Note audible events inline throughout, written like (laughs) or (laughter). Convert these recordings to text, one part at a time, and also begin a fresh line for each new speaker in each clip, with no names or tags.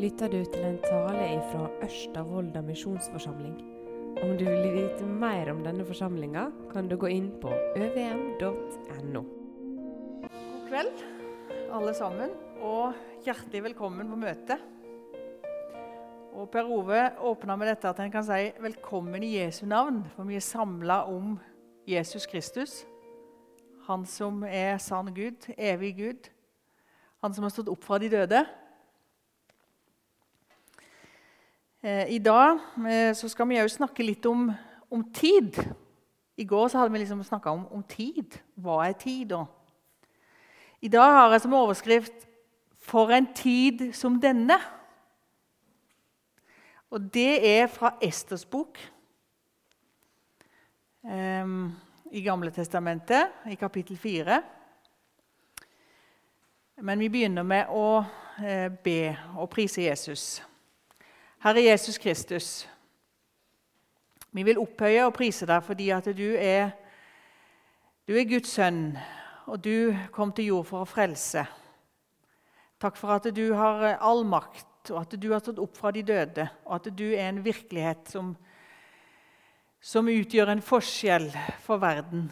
lytter du til en tale fra Ørsta misjonsforsamling. Om du vil vite mer om denne forsamlinga, kan du gå inn på øvm.no.
God kveld, alle sammen, og hjertelig velkommen på møtet. Og Per Ove åpna med dette at en kan si 'velkommen i Jesu navn', for vi er samla om Jesus Kristus. Han som er sann Gud, evig Gud. Han som har stått opp fra de døde. Eh, I dag eh, skal vi òg snakke litt om, om, tid. I går hadde vi liksom snakka om, om, tid. Hva er tid, da? I dag har jeg som overskrift 'For en tid som denne'. Og det er fra Esters bok um, i Gamle Testamentet, i kapittel 4. Men vi begynner med å uh, be og prise Jesus. Herre Jesus Kristus, vi vil opphøye og prise deg fordi at du er, du er Guds sønn, og du kom til jord for å frelse. Takk for at du har all makt, og at du har stått opp fra de døde, og at du er en virkelighet som, som utgjør en forskjell for verden.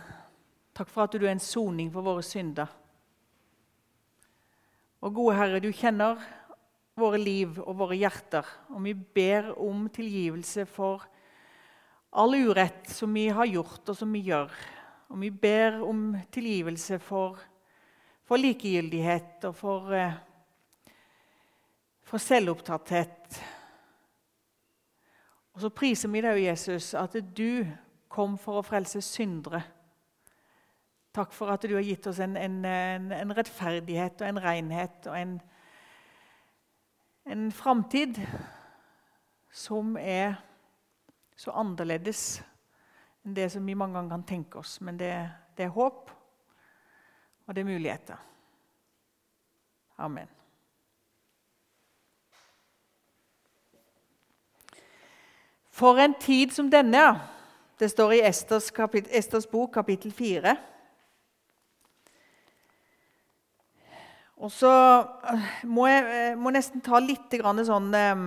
Takk for at du er en soning for våre synder. Og gode Herre, du kjenner våre liv og våre hjerter. Og vi ber om tilgivelse for all urett som vi har gjort, og som vi gjør. Og vi ber om tilgivelse for, for likegyldighet og for, eh, for selvopptatthet. Og så priser vi deg, Jesus, at du kom for å frelse syndere. Takk for at du har gitt oss en, en, en rettferdighet og en renhet og en en framtid som er så annerledes enn det som vi mange ganger kan tenke oss. Men det, det er håp, og det er muligheter. Amen. For en tid som denne, det står i Esters, kapit Esters bok, kapittel 4. Og så øh, må jeg øh, må nesten ta litt sånn øh,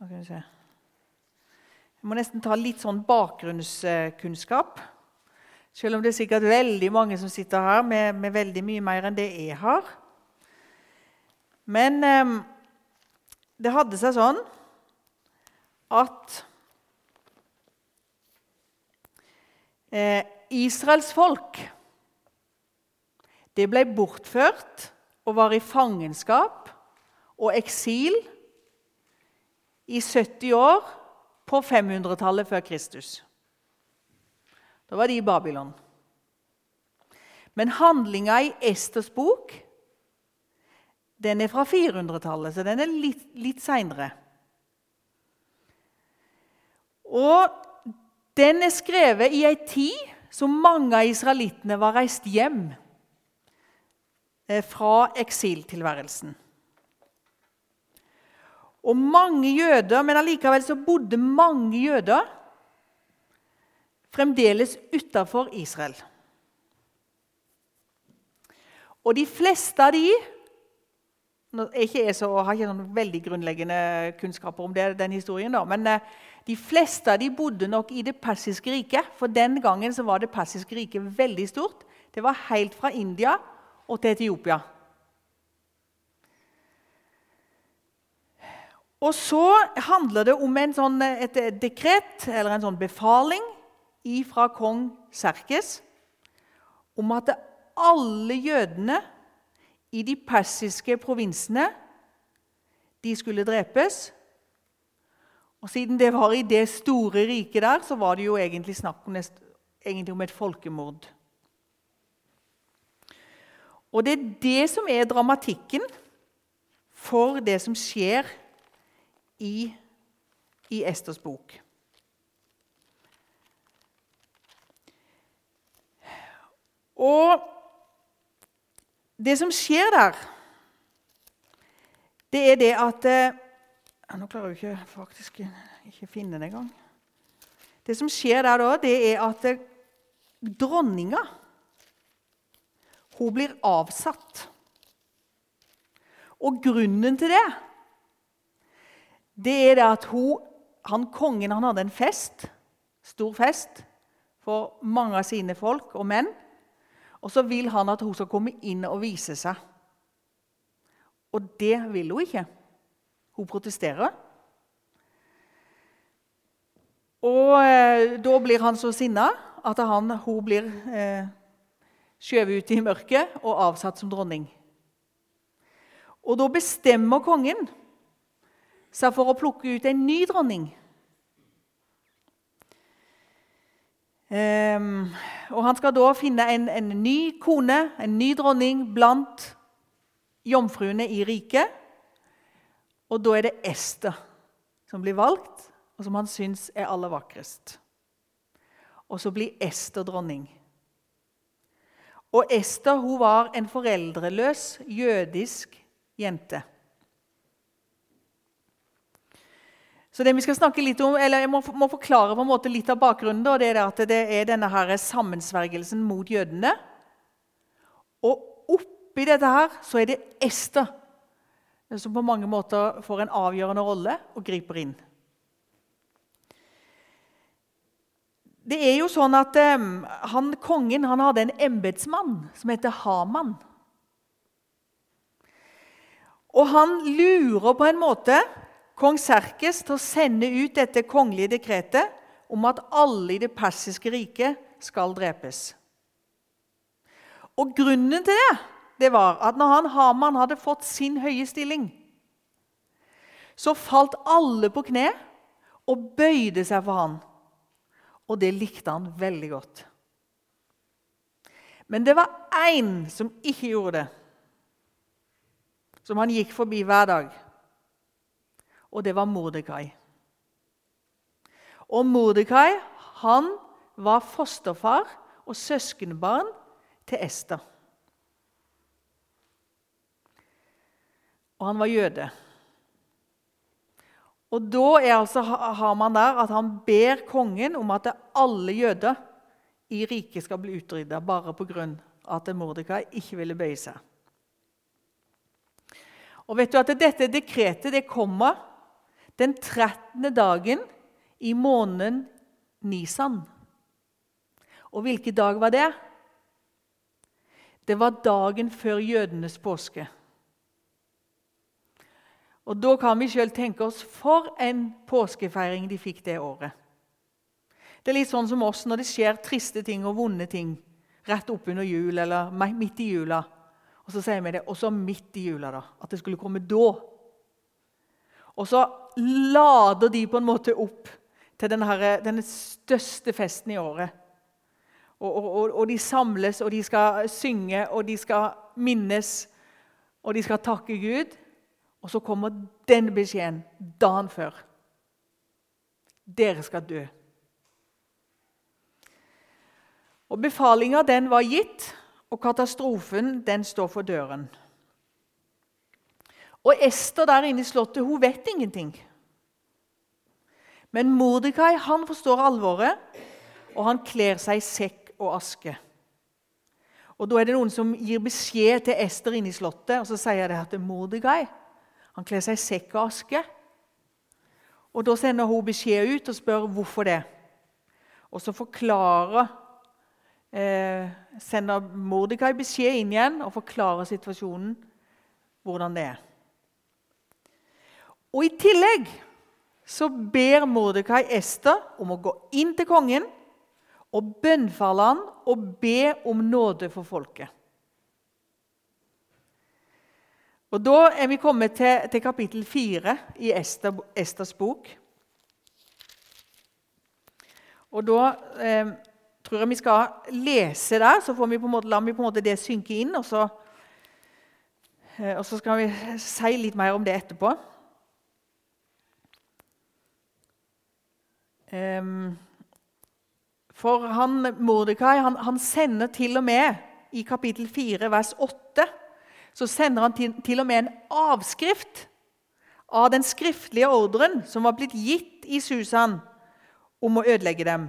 Hva skal vi se Jeg må nesten ta litt sånn bakgrunnskunnskap. Selv om det er sikkert veldig mange som sitter her med, med veldig mye mer enn det jeg har. Men eh, det hadde seg sånn at eh, Israels folk det ble bortført og var i fangenskap og eksil i 70 år på 500-tallet før Kristus. Da var de i Babylon. Men handlinga i Esters bok den er fra 400-tallet, så den er litt, litt seinere. Og den er skrevet i ei tid som mange av israelittene var reist hjem fra eksiltilværelsen. Og mange jøder, men allikevel så bodde mange jøder fremdeles utafor Israel. Og de fleste av de ikke jeg så, har ikke noen veldig grunnleggende kunnskaper om det, den historien, da, men eh, de fleste av de bodde nok i det persiske riket. For den gangen så var det persiske riket veldig stort. Det var helt fra India og til Etiopia. Og så handler det om sånn, et dekret, eller en sånn befaling fra kong Serkes om at alle jødene i de persiske provinsene de skulle drepes. Og Siden det var i det store riket der, så var det jo egentlig snakk om, egentlig om et folkemord. Og det er det som er dramatikken for det som skjer i, i Esters bok. Og det som skjer der, det er det at ja, Nå klarer jeg ikke, faktisk ikke finne det engang. Det som skjer der da, det er at dronninga hun blir avsatt. Og grunnen til det, det er det at hun, han kongen han hadde en fest, stor fest, for mange av sine folk og menn. Og så vil han at hun skal komme inn og vise seg. Og det vil hun ikke. Hun protesterer. Og eh, da blir han så sinna at han, hun blir eh, skjøvet ut i mørket og avsatt som dronning. Og da bestemmer kongen seg for å plukke ut en ny dronning. Um, og Han skal da finne en, en, ny kone, en ny dronning, blant jomfruene i riket. Og da er det Ester som blir valgt, og som han syns er aller vakrest. Og så blir Ester dronning. Og Ester hun var en foreldreløs jødisk jente. Så det vi skal snakke litt om, eller Jeg må, forklare på en måte litt av bakgrunnen. Det er at det er denne her sammensvergelsen mot jødene. Og oppi dette her så er det Ester som på mange måter får en avgjørende rolle og griper inn. Det er jo sånn at um, han, Kongen han hadde en embetsmann som heter Haman. Og han lurer på en måte kong Serkes til å sende ut dette kongelige dekretet om at alle i det persiske riket skal drepes. Og Grunnen til det det var at når han Haman hadde fått sin høye stilling, så falt alle på kne og bøyde seg for han. Og det likte han veldig godt. Men det var én som ikke gjorde det, som han gikk forbi hver dag og det var Mordekai. Og Mordekai han var fosterfar og søskenbarn til Ester. Og han var jøde. Og Da altså, har man der at han ber kongen om at alle jøder i riket skal bli utrydda bare pga. at Mordekai ikke ville bøye seg. Og vet du at Dette dekretet det kommer den 13. dagen i måneden Nisan. Og hvilken dag var det? Det var dagen før jødenes påske. Og Da kan vi sjøl tenke oss for en påskefeiring de fikk det året. Det er litt sånn som oss når det skjer triste ting og vonde ting rett oppunder jul eller midt i jula. Og så sier vi det også midt i jula, da, at det skulle komme da. Og så lader de på en måte opp til denne, denne største festen i året. Og, og, og, de samles, og de skal synge, og de skal minnes, og de skal takke Gud. Og så kommer den beskjeden dagen før. Dere skal dø. Og Befalinga den var gitt, og katastrofen den står for døren. Og Ester der inne i slottet hun vet ingenting. Men Mordekai han forstår alvoret, og han kler seg i sekk og aske. Og Da er det noen som gir beskjed til Ester inne i slottet, og så sier de at til Mordekai han kler seg i sekk og aske. Og Da sender hun beskjed ut og spør hvorfor det. Og så forklarer eh, sender Mordekai beskjed inn igjen og forklarer situasjonen, hvordan det er. Og I tillegg så ber Mordekai Ester om å gå inn til kongen og bønnfalle han og be om nåde for folket. Og Da er vi kommet til, til kapittel fire i Ester, Esters bok. Og Da eh, tror jeg vi skal lese der, så får vi på en måte, lar vi på en måte det synke inn. Og så, eh, og så skal vi si litt mer om det etterpå. Um, for han, Mordekai han, han, sender til og med i kapittel 4, vers 8 så sender han til, til, og med en avskrift av den skriftlige ordren som var blitt gitt i Susan om å ødelegge dem.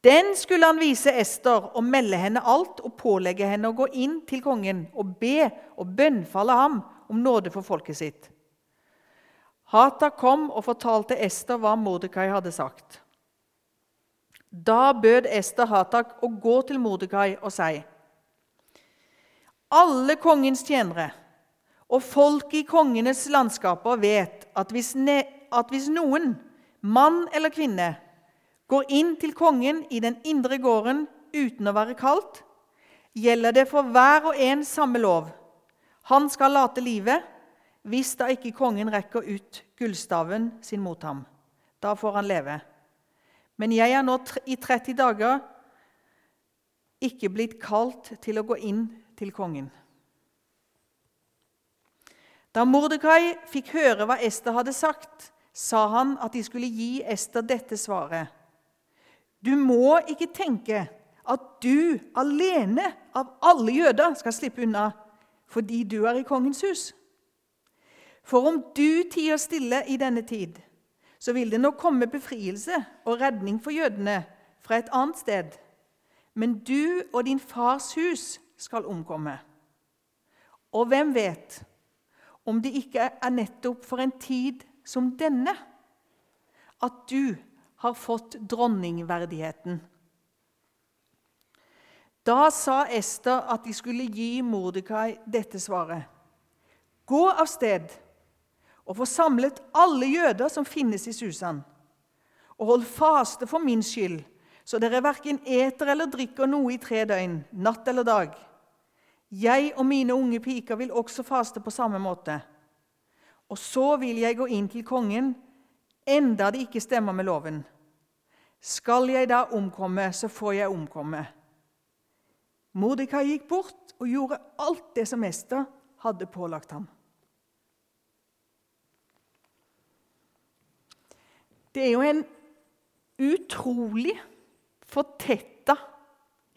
Den skulle han vise Ester og melde henne alt og pålegge henne å gå inn til kongen og be og bønnfalle ham om nåde for folket sitt. Hatak kom og fortalte Ester hva Mordekai hadde sagt. Da bød Ester Hatak å gå til Mordekai og si:" Alle kongens tjenere og folk i kongenes landskaper vet at hvis, ne, at hvis noen, mann eller kvinne, går inn til kongen i den indre gården uten å være kalt, gjelder det for hver og en samme lov. Han skal late livet hvis da ikke kongen rekker ut gullstaven sin mot ham. Da får han leve. Men jeg er nå i 30 dager ikke blitt kalt til å gå inn til kongen. Da Mordekai fikk høre hva Ester hadde sagt, sa han at de skulle gi Ester dette svaret. Du må ikke tenke at du alene av alle jøder skal slippe unna fordi du er i kongens hus. For om du tier stille i denne tid, så vil det nå komme befrielse og redning for jødene fra et annet sted. Men du og din fars hus skal omkomme. Og hvem vet om det ikke er nettopp for en tid som denne at du har fått dronningverdigheten. Da sa Ester at de skulle gi Mordekai dette svaret. Gå av sted og få samlet alle jøder som finnes i Susan, og hold faste for min skyld, så dere verken eter eller drikker noe i tre døgn, natt eller dag. Jeg og mine unge piker vil også faste på samme måte. Og så vil jeg gå inn til kongen, enda det ikke stemmer med loven. Skal jeg da omkomme, så får jeg omkomme. Mordekai gikk bort og gjorde alt det som Ester hadde pålagt ham. Det er jo en utrolig fortetta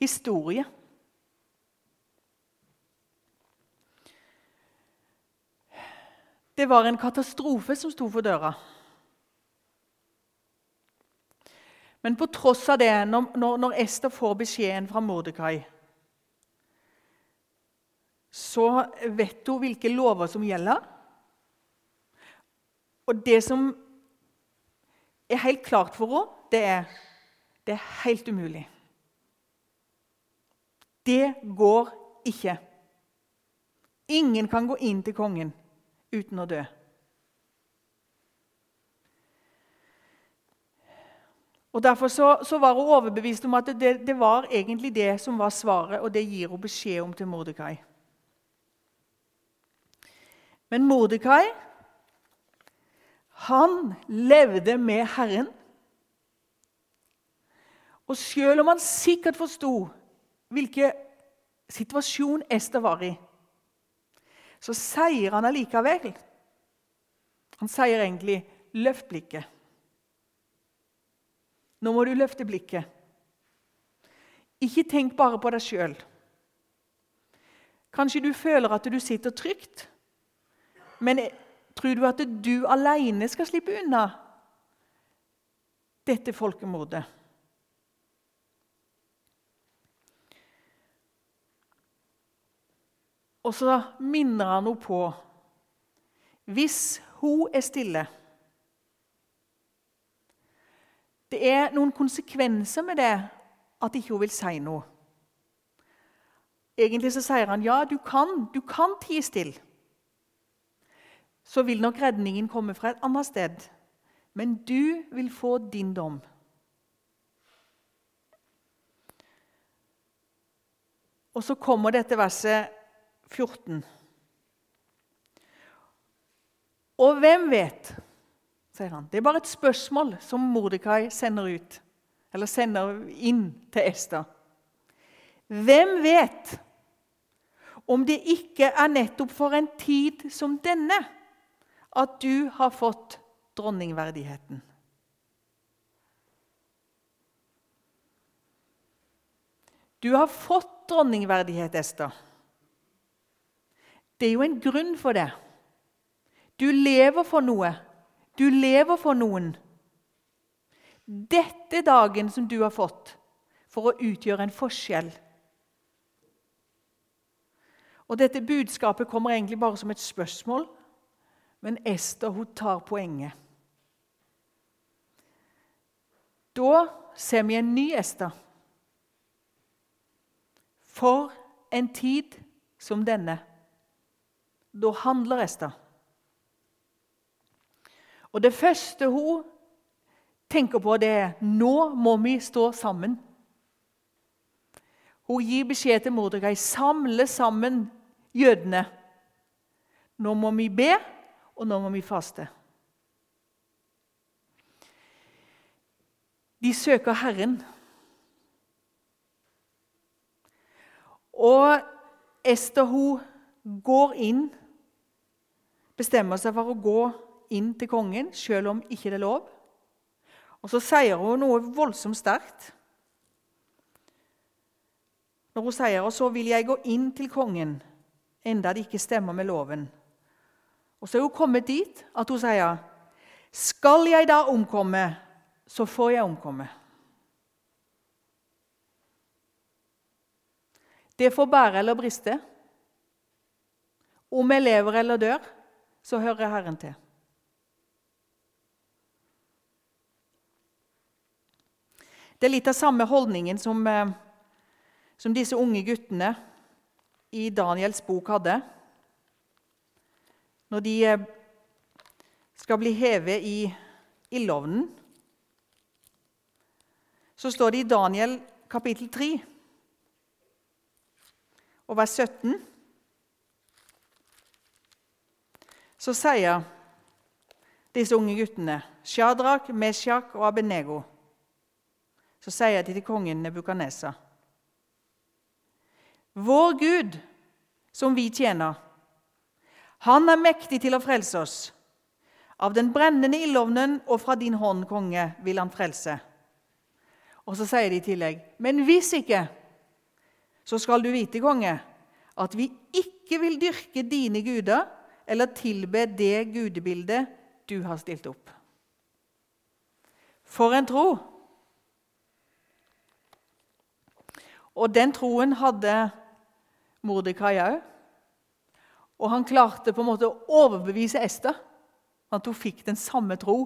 historie. Det var en katastrofe som sto for døra. Men på tross av det, når, når Ester får beskjeden fra Mordekai, så vet hun hvilke lover som gjelder. Og det som er helt klart for henne, det er det er helt umulig. Det går ikke. Ingen kan gå inn til kongen uten å dø. Og Derfor så, så var hun overbevist om at det, det, var egentlig det som var svaret, og det gir hun beskjed om til Mordekai. Men Mordekai han levde med Herren. Og selv om han sikkert forsto hvilken situasjon Ester var i, så sier han allikevel Han sier egentlig 'løft blikket'. Nå må du løfte blikket. Ikke tenk bare på deg sjøl. Kanskje du føler at du sitter trygt, men tror du at du alene skal slippe unna dette folkemordet? Og så minner han henne på Hvis hun er stille Det er noen konsekvenser med det at ikke hun vil si noe. Egentlig så sier han ja, du kan, du kan tie stille. Så vil nok redningen komme fra et annet sted. Men du vil få din dom. Og så kommer dette verset 14. Og hvem vet, sier han. Det er bare et spørsmål som Mordekai sender ut, eller sender inn til Ester. Hvem vet om det ikke er nettopp for en tid som denne at du har fått dronningverdigheten? Du har fått dronningverdighet, Ester. Det er jo en grunn for det. Du lever for noe. Du lever for noen. Dette dagen som du har fått for å utgjøre en forskjell. Og Dette budskapet kommer egentlig bare som et spørsmål, men Ester hun tar poenget. Da ser vi en ny Ester. For en tid som denne. Da handler Ester. Og det første hun tenker på, det er nå må vi stå sammen. Hun gir beskjed til Mordekai samle sammen jødene. Nå må vi be, og nå må vi faste. De søker Herren. Og Ester hun går inn, bestemmer seg for å gå inn til kongen, selv om ikke det er lov. Og så sier hun noe voldsomt sterkt. Når hun sier og så vil jeg gå inn til kongen, enda det ikke stemmer med loven. Og så er hun kommet dit at hun sier, skal jeg da omkomme, så får jeg omkomme. Det får bære eller briste. Om jeg lever eller dør, så hører Herren til. Det er litt av samme holdningen som, eh, som disse unge guttene i Daniels bok hadde. Når de eh, skal bli hevet i ildovnen, så står det i Daniel kapittel 3 og vers 17 Så sier disse unge guttene, Shadrak, Meshach og Abenego så sier de til kongen Nebukadnesa.: Vår Gud, som vi tjener, han er mektig til å frelse oss. Av den brennende ildovnen og fra din hånd, konge, vil han frelse. Og så sier de i tillegg.: Men hvis ikke, så skal du vite, konge, at vi ikke vil dyrke dine guder eller tilbe det gudebildet du har stilt opp. For en tro! Og den troen hadde Mordekai òg. Og han klarte på en måte å overbevise Ester at hun fikk den samme tro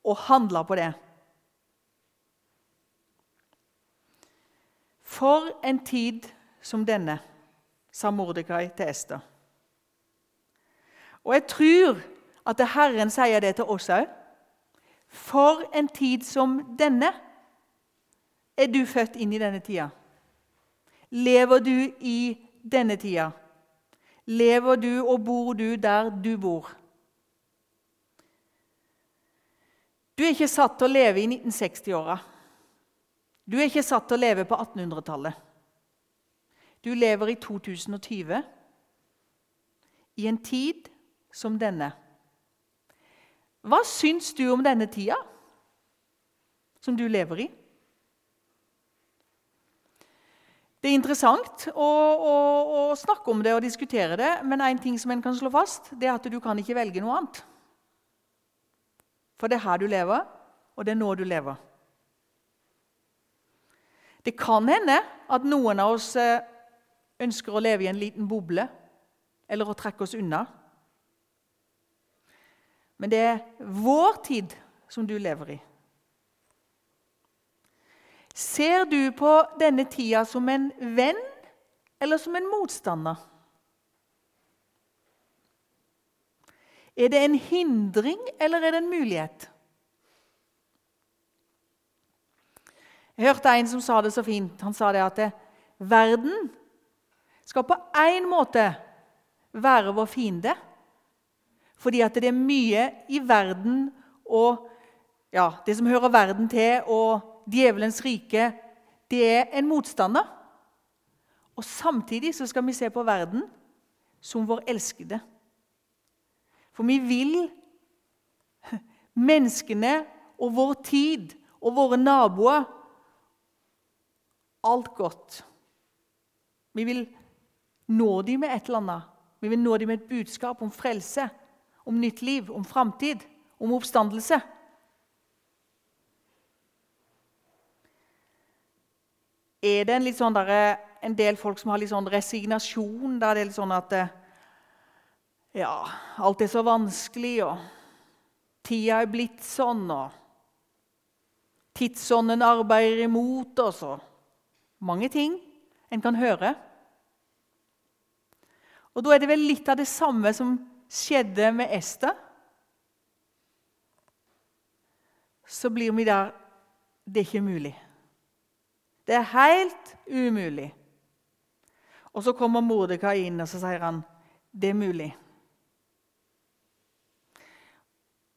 og handla på det. For en tid som denne, sa Mordekai til Ester. Og jeg tror at Herren sier det til oss òg. For en tid som denne er du født inn i denne tida. Lever du i denne tida? Lever du og bor du der du bor? Du er ikke satt til å leve i 1960-åra. Du er ikke satt til å leve på 1800-tallet. Du lever i 2020, i en tid som denne. Hva syns du om denne tida som du lever i? Det er interessant å, å, å, snakke om det og diskutere det, men én ting som en kan slå fast, det er at du kan ikke velge noe annet. For det er her du lever, og det er nå du lever. Det kan hende at noen av oss eh, ønsker å leve i en liten boble eller å trekke oss unna. Men det er vår tid som du lever i. Ser du på denne tida som en venn eller som en motstander? Er det en hindring, eller er det en mulighet? Jeg hørte en som sa det så fint. Han sa det at verden skal på én måte være vår fiende. Fordi at det er mye i verden og ja, det som hører verden til, og djevelens rike, det er en motstander. Og Samtidig så skal vi se på verden som vår elskede. For vi vil (laughs) menneskene og vår tid og våre naboer alt godt. Vi vil nå dem med et eller annet. Vi vil nå dem med et budskap om frelse, om nytt liv, om framtid, om oppstandelse. Er det en sånn der en del folk som har litt sånn resignasjon. Det er litt sånn at eh, ja, alt er så vanskelig, og tida er blitt sånn, og tidsånden arbeider imot oss, og mange ting en kan høre. Og Da er det vel litt av det samme som skjedde med Ester. Så blir vi der Det er ikke mulig. Det er helt umulig. Og så kommer Mordekai inn og så sier han, det er mulig.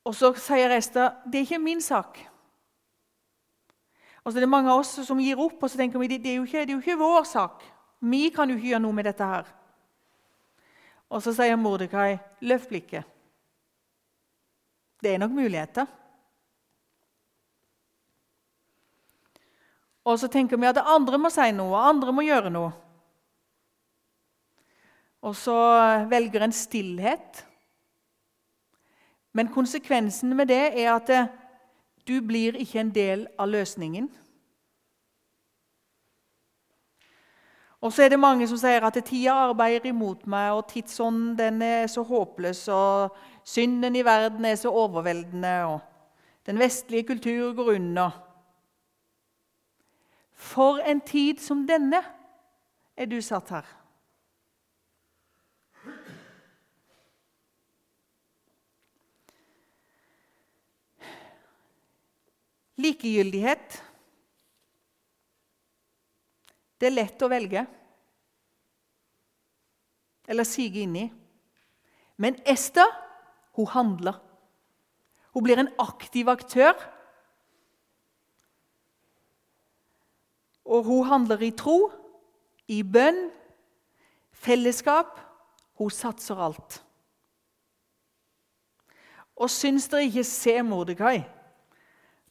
Og så sier Ester det er ikke min sak. Og så er Det mange av oss som gir opp, og så tenker vi det er jo ikke, det er jo ikke vår sak. Vi kan jo ikke gjøre noe med dette her. Og så sier Mordekai, løft blikket. Det er nok muligheter. Og så tenker vi at andre må si noe, andre må gjøre noe. Og så velger en stillhet. Men konsekvensen med det er at eh, du blir ikke en del av løsningen. Og så er det mange som sier at tida arbeider imot meg, og tidsånden er så håpløs, og synden i verden er så overveldende, og den vestlige kultur går under. For en tid som denne er du satt her. Likegyldighet. Det er lett å velge eller sige inn i. Men Ester hun handler. Hun blir en aktiv aktør. Og hun handler i tro, i bønn, fellesskap. Hun satser alt. Og syns dere ikke se Mordekai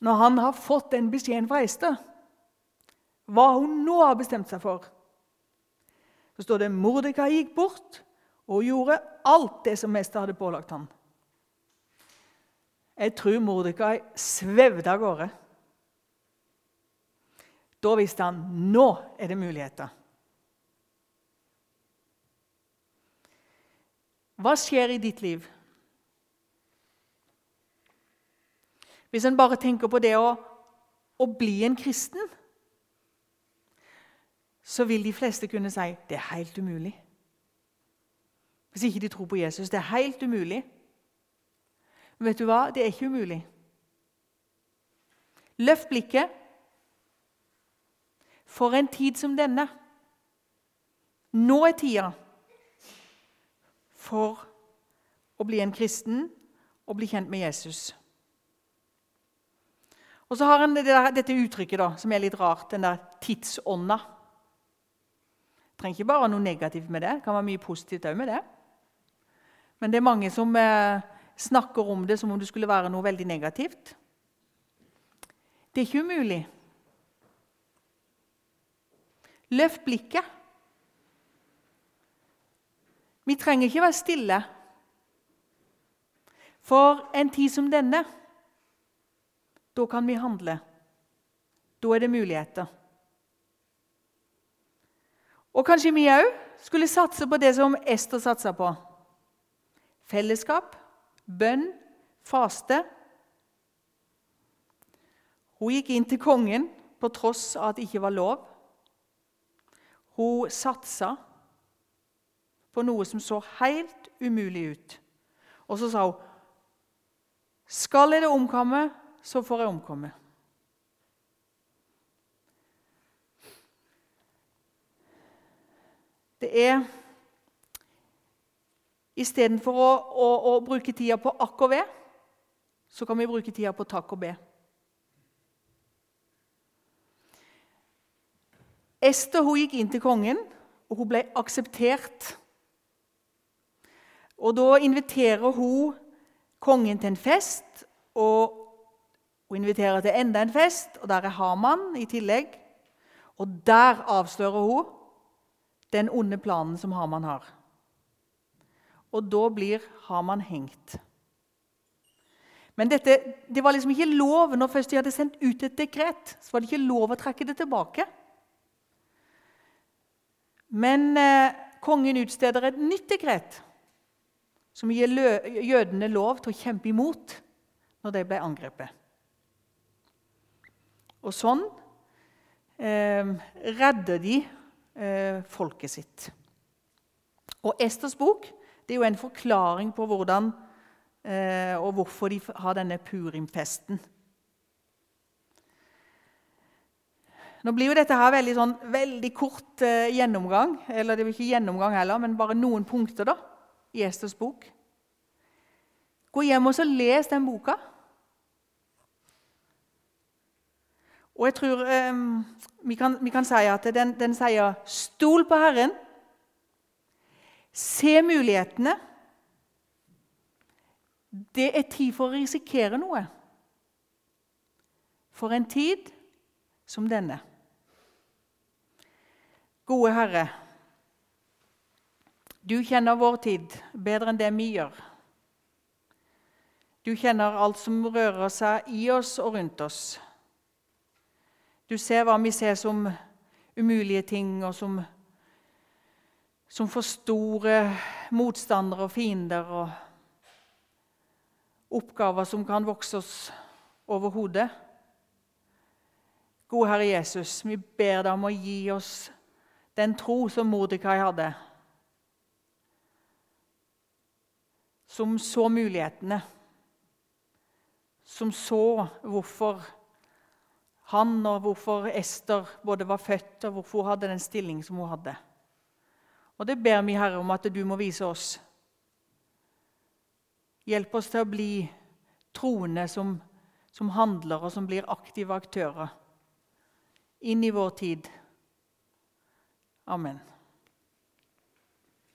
når han har fått den beskjeden fra Ester? Hva hun nå har bestemt seg for? Så står det Mordekai gikk bort og gjorde alt det som mester hadde pålagt ham. Jeg tror Mordekai svevde av gårde. Da visste han nå er det muligheter. Hva skjer i ditt liv? Hvis en bare tenker på det å, å bli en kristen, så vil de fleste kunne si det er helt umulig. Hvis ikke de tror på Jesus. Det er helt umulig. Men vet du hva? Det er ikke umulig. Løft blikket for en tid som denne. Nå er tida for å bli en kristen og bli kjent med Jesus. Og så har han det der, dette uttrykket da, som er litt rart, den der tidsånda. Trenger ikke bare noe negativt med det. Det kan være mye positivt òg med det. Men det er mange som eh, snakker om det som om det skulle være noe veldig negativt. Det er ikke umulig. Løft blikket. Vi trenger ikke være stille. For en tid som denne, da kan vi handle. Da er det muligheter. Og kanskje vi òg skulle satse på det som Ester satsa på. Fellesskap, bønn, faste. Hun gikk inn til kongen på tross av at det ikke var lov. Hun satsa på noe som så helt umulig ut. Og så sa hun skal jeg det omkomme, så får jeg omkomme. Det er Istedenfor å, å, å bruke tida på akk og ved, så kan vi bruke tida på takk og be. Ester hun gikk inn til kongen, og hun ble akseptert. Og Da inviterer hun kongen til en fest, og hun inviterer til enda en fest, og der er Haman i tillegg. Og der avslører hun den onde planen som Haman har. Og da blir Haman hengt. Men dette, det var liksom ikke lov når først de hadde sendt ut et dekret. så var det ikke lov å trekke det tilbake. Men eh, kongen utsteder et nytt dekret som gir jødene lov til å kjempe imot når de ble angrepet. Og sånn eh, redder de folket sitt. Og Esters bok det er jo en forklaring på hvordan eh, og hvorfor de har denne purimfesten. Nå blir jo dette her veldig, sånn, veldig kort eh, gjennomgang. Eller det blir ikke gjennomgang heller, men bare noen punkter da, i Esters bok. Gå hjem og så les den boka. Og jeg tror eh, vi, kan, vi, kan, si at den, den sier 'stol på Herren'. Se mulighetene. Det er tid for å risikere noe. For en tid som denne. Gode Herre, du kjenner vår tid bedre enn det vi gjør. Du kjenner alt som rører seg i oss og rundt oss. Du ser hva vi ser som umulige ting, og som, som for store motstandere og fiender. og Oppgaver som kan vokse oss over hodet. Gode Herre Jesus, vi ber deg om å gi oss den tro som Mordekai hadde, som så mulighetene, som så hvorfor han og hvorfor Ester både var født, og hvorfor hun hadde den stilling som hun hadde. Og Det ber vi, Herre, om at du må vise oss. Hjelp oss til å bli troende som, som handler, og som blir aktive aktører inn i vår tid. Amen.